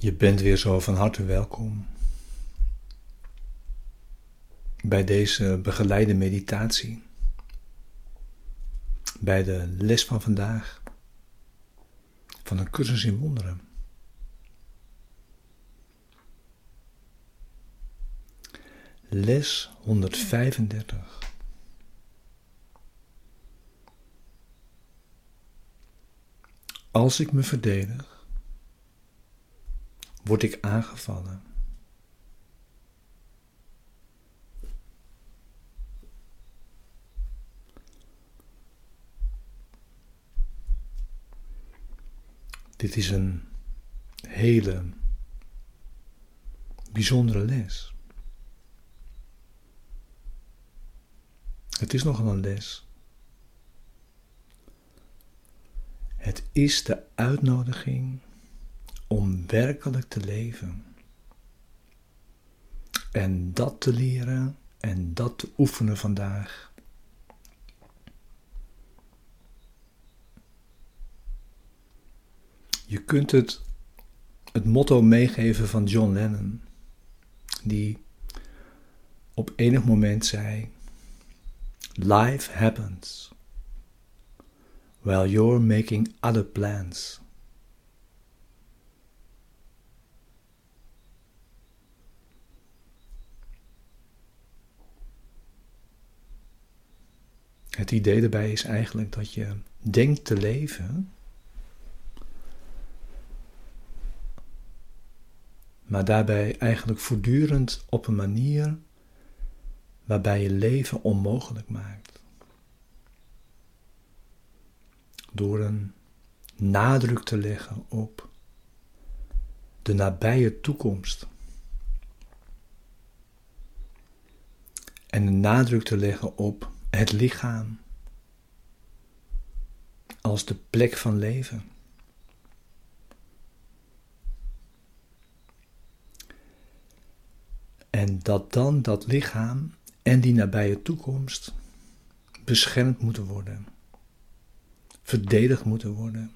Je bent weer zo van harte welkom bij deze begeleide meditatie, bij de les van vandaag van een cursus in wonderen. Les 135. Als ik me verdedig, word ik aangevallen. Dit is een hele bijzondere les. Het is nogal een les. Het is de uitnodiging om werkelijk te leven. En dat te leren en dat te oefenen vandaag. Je kunt het, het motto meegeven van John Lennon, die op enig moment zei: Life happens while you're making other plans. Het idee daarbij is eigenlijk dat je denkt te leven, maar daarbij eigenlijk voortdurend op een manier waarbij je leven onmogelijk maakt. Door een nadruk te leggen op de nabije toekomst. En een nadruk te leggen op het lichaam als de plek van leven. En dat dan dat lichaam en die nabije toekomst beschermd moeten worden, verdedigd moeten worden,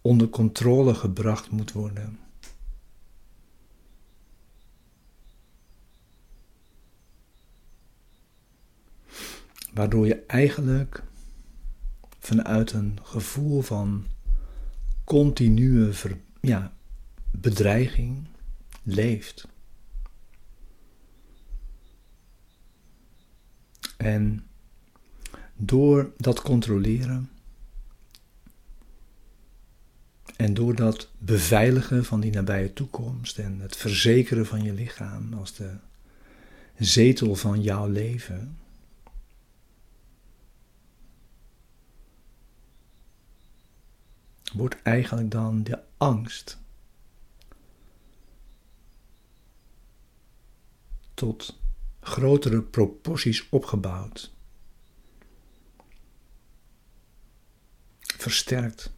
onder controle gebracht moet worden. Waardoor je eigenlijk vanuit een gevoel van continue ja, bedreiging leeft. En door dat controleren en door dat beveiligen van die nabije toekomst en het verzekeren van je lichaam als de zetel van jouw leven, wordt eigenlijk dan de angst tot grotere proporties opgebouwd. Versterkt.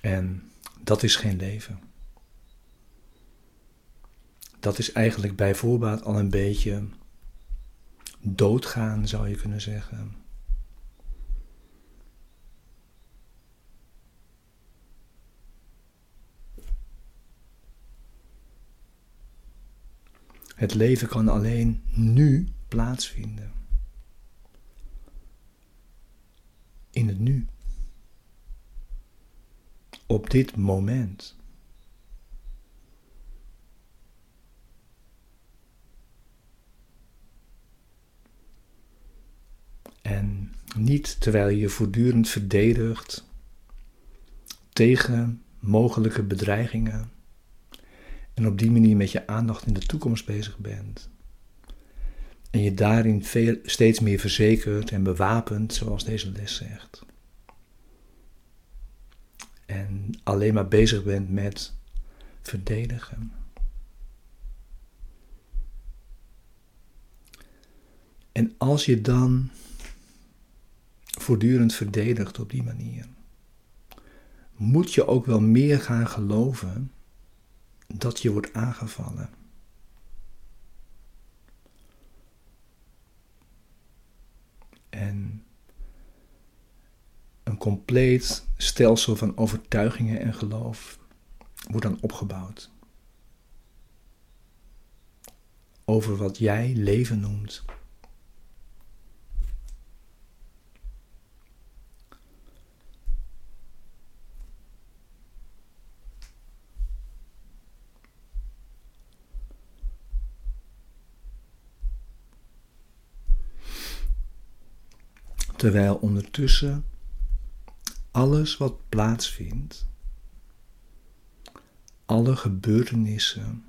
En dat is geen leven. Dat is eigenlijk bij voorbaat al een beetje doodgaan, zou je kunnen zeggen. Het leven kan alleen nu plaatsvinden. In het nu. Op dit moment. En niet terwijl je voortdurend verdedigt tegen mogelijke bedreigingen en op die manier met je aandacht in de toekomst bezig bent. En je daarin steeds meer verzekerd en bewapend, zoals deze les zegt. En alleen maar bezig bent met verdedigen. En als je dan voortdurend verdedigt op die manier, moet je ook wel meer gaan geloven dat je wordt aangevallen. En compleet stelsel van overtuigingen en geloof wordt dan opgebouwd. Over wat jij leven noemt. Terwijl ondertussen alles wat plaatsvindt, alle gebeurtenissen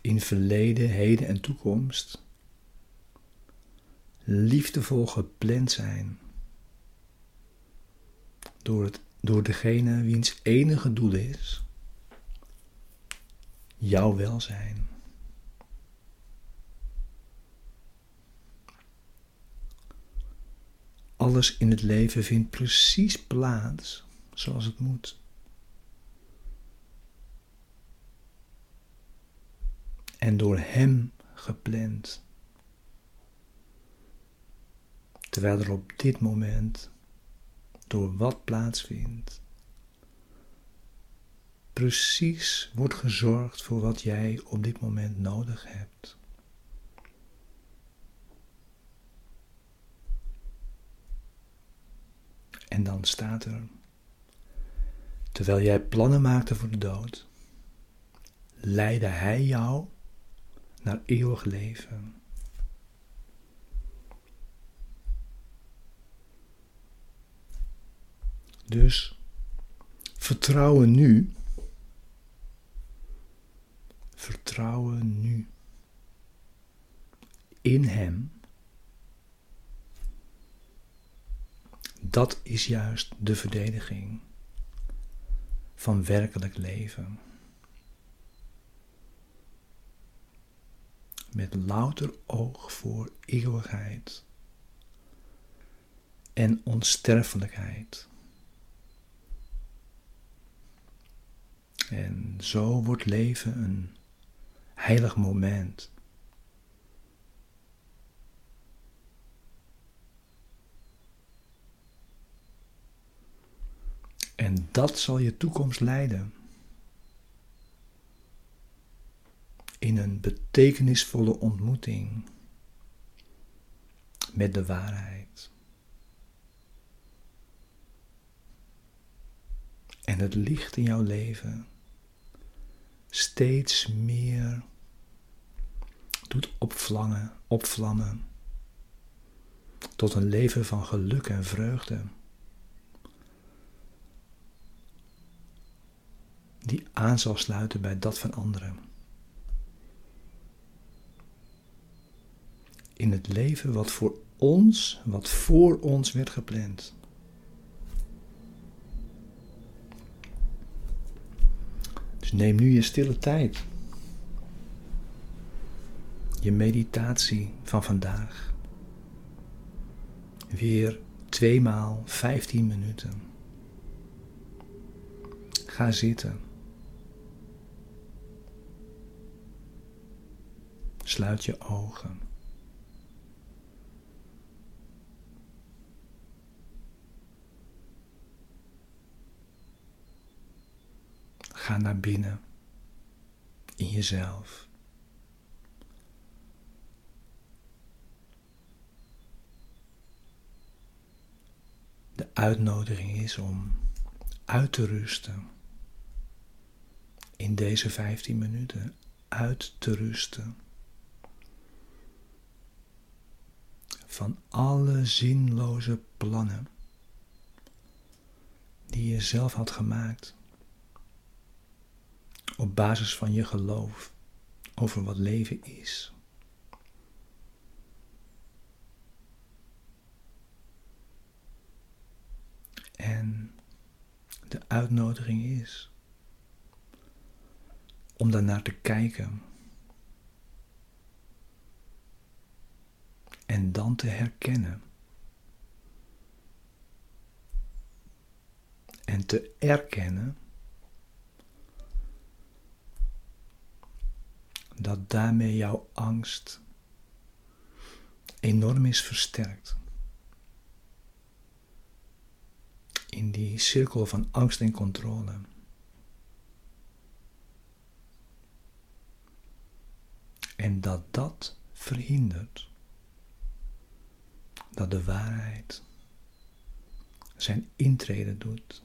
in verleden, heden en toekomst, liefdevol gepland zijn door, het, door degene wiens enige doel is jouw welzijn. Alles in het leven vindt precies plaats zoals het moet. En door Hem gepland. Terwijl er op dit moment, door wat plaatsvindt, precies wordt gezorgd voor wat jij op dit moment nodig hebt. En dan staat er, terwijl jij plannen maakte voor de dood, leidde Hij jou naar eeuwig leven. Dus vertrouwen nu, vertrouwen nu in Hem Dat is juist de verdediging van werkelijk leven. Met louter oog voor eeuwigheid en onsterfelijkheid. En zo wordt leven een heilig moment En dat zal je toekomst leiden. In een betekenisvolle ontmoeting met de waarheid. En het licht in jouw leven steeds meer doet opvlammen, opvlammen tot een leven van geluk en vreugde. Die aan zal sluiten bij dat van anderen. In het leven wat voor ons, wat voor ons werd gepland. Dus neem nu je stille tijd. Je meditatie van vandaag. Weer tweemaal 15 minuten. Ga zitten. Sluit je ogen. Ga naar binnen in jezelf. De uitnodiging is om uit te rusten in deze 15 minuten. Uit te rusten. Van alle zinloze plannen die je zelf had gemaakt op basis van je geloof over wat leven is. En de uitnodiging is om daarnaar te kijken en dan te herkennen. En te erkennen dat daarmee jouw angst enorm is versterkt. in die cirkel van angst en controle. En dat dat verhindert dat de waarheid zijn intrede doet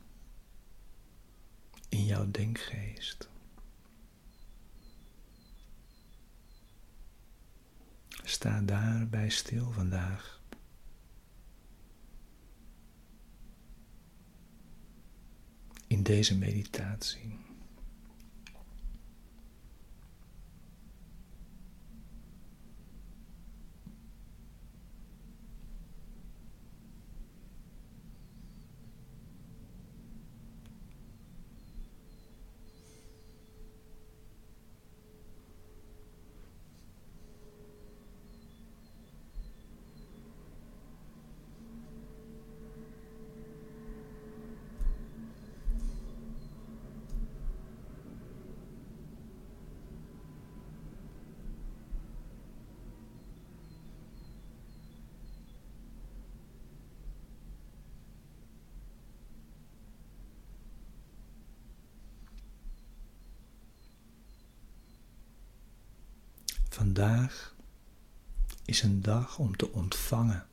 in jouw denkgeest. Sta daarbij stil vandaag. In deze meditatie. Vandaag is een dag om te ontvangen.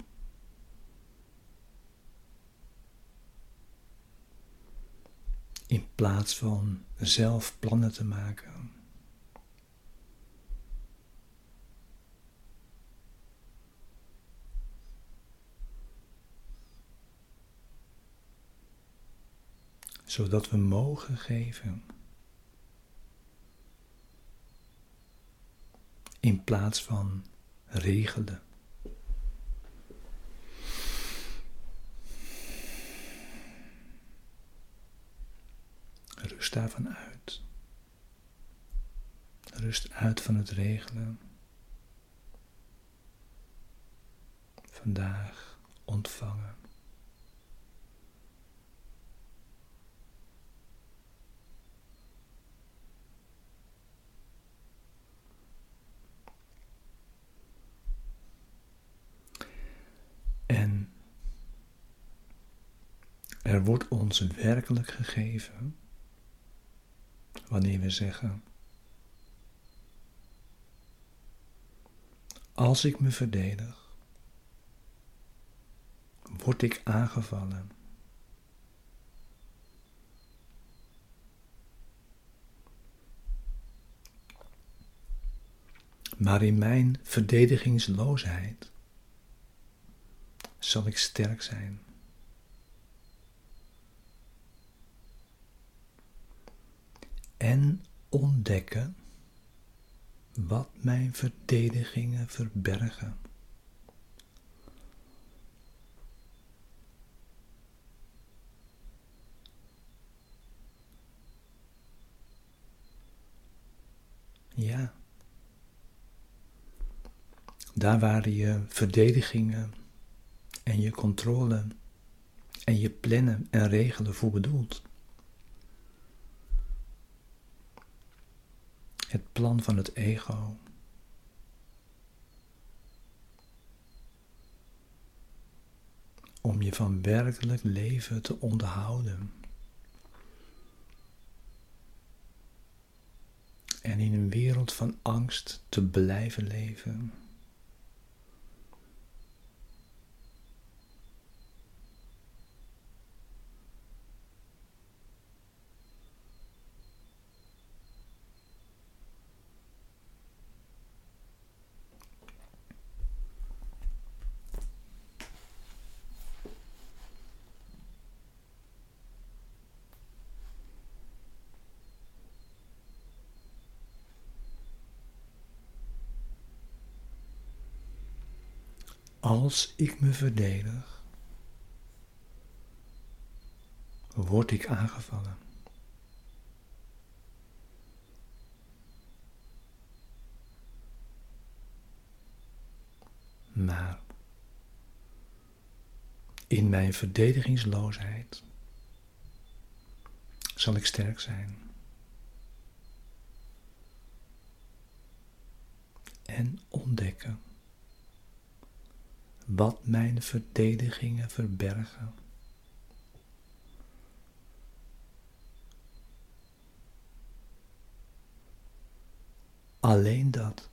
In plaats van zelf plannen te maken. Zodat we mogen geven. In plaats van regelen. Rust daarvan uit. Rust uit van het regelen. Vandaag ontvangen. Er wordt ons werkelijk gegeven wanneer we zeggen: Als ik me verdedig, word ik aangevallen. Maar in mijn verdedigingsloosheid zal ik sterk zijn. En ontdekken wat mijn verdedigingen verbergen. Ja. Daar waren je verdedigingen en je controle en je plannen en regelen voor bedoeld. Het plan van het ego. Om je van werkelijk leven te onderhouden. En in een wereld van angst te blijven leven. Als ik me verdedig, word ik aangevallen. Maar in mijn verdedigingsloosheid zal ik sterk zijn. En ontdekken wat mijn verdedigingen verbergen. Alleen dat.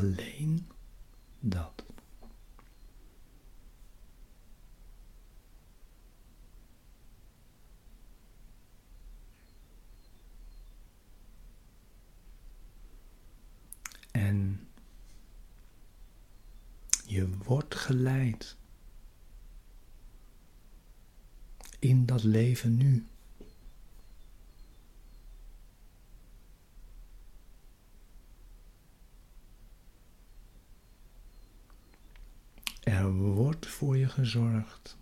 Alleen dat. En je wordt geleid in dat leven nu. Er voor je gezorgd.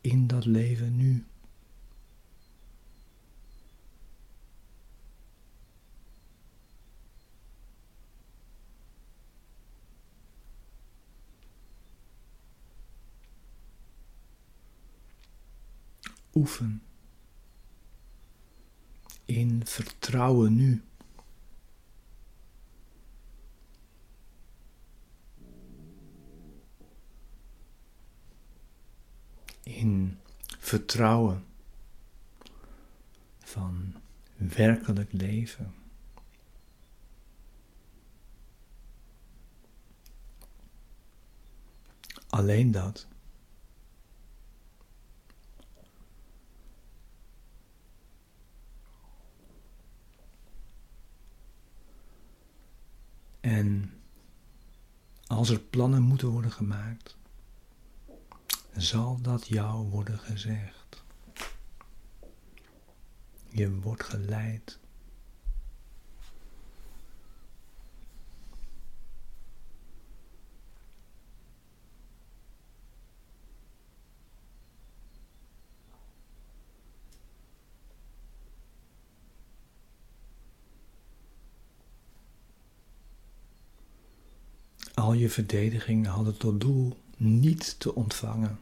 In dat leven nu. Oefen in vertrouwen nu. in vertrouwen van werkelijk leven. Alleen dat. En als er plannen moeten worden gemaakt, zal dat jou worden gezegd. Je wordt geleid. Al je verdedigingen hadden tot doel niet te ontvangen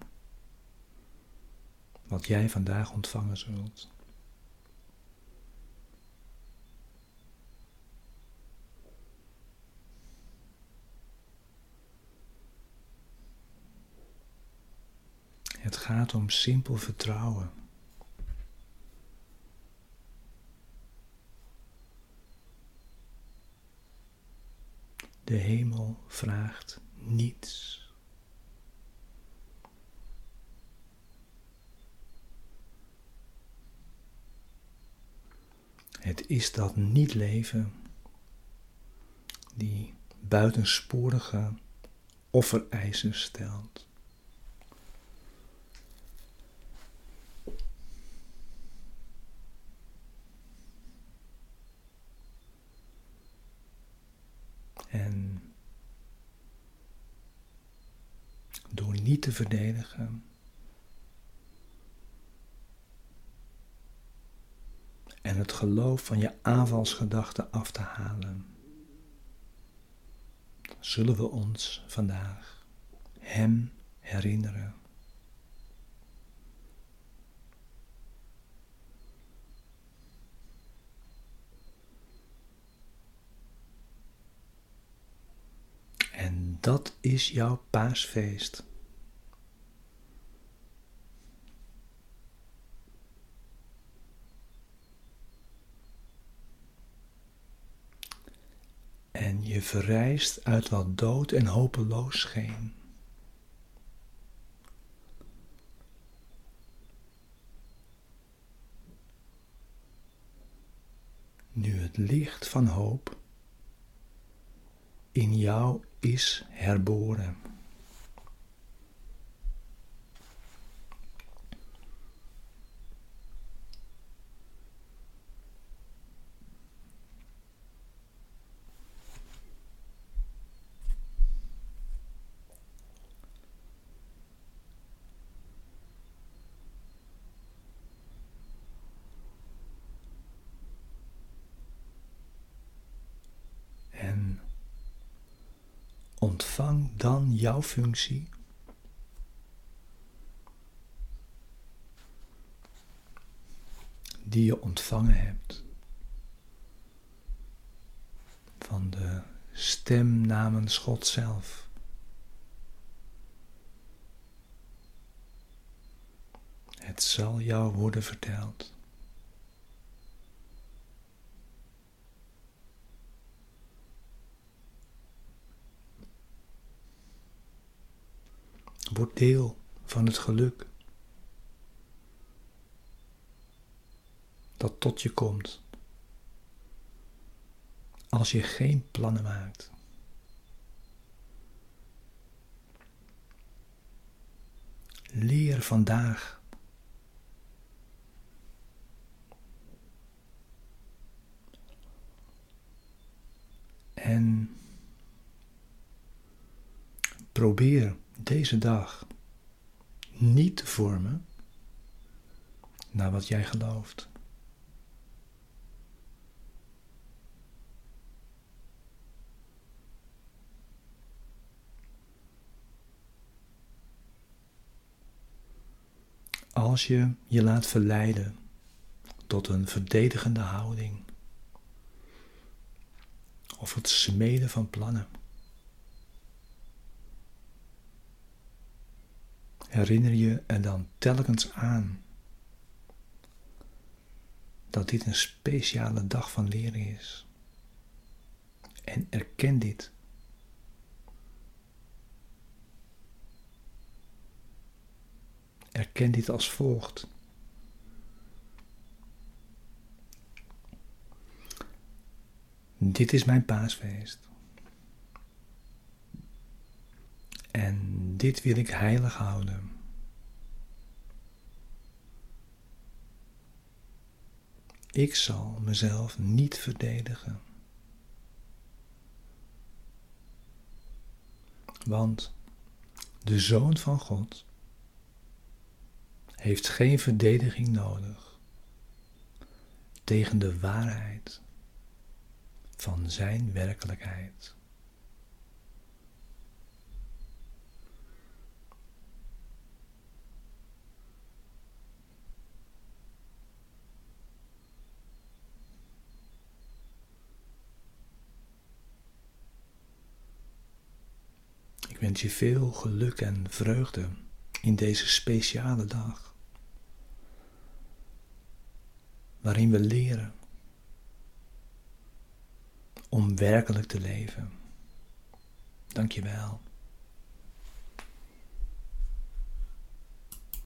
wat jij vandaag ontvangen zult. Het gaat om simpel vertrouwen. De hemel vraagt niets. Het is dat niet leven die buitensporige offereisen stelt. En door niet te verdedigen, en het geloof van je aanvalsgedachten af te halen, zullen we ons vandaag Hem herinneren. En dat is jouw paasfeest. En verrijst uit wat dood en hopeloos scheen. Nu het licht van hoop in jou is herboren. dan jouw functie die je ontvangen hebt van de stem namens God zelf. Het zal jou worden verteld. Deel van het geluk dat tot je komt als je geen plannen maakt. Leer vandaag. En probeer deze dag niet te vormen naar wat jij gelooft. Als je je laat verleiden tot een verdedigende houding of het smeden van plannen. Herinner je er dan telkens aan dat dit een speciale dag van leren is. En erken dit. Erken dit als volgt. Dit is mijn paasfeest. En dit wil ik heilig houden. Ik zal mezelf niet verdedigen. Want de Zoon van God heeft geen verdediging nodig tegen de waarheid van Zijn werkelijkheid. Ik wens je veel geluk en vreugde in deze speciale dag, waarin we leren om werkelijk te leven. Dank je wel.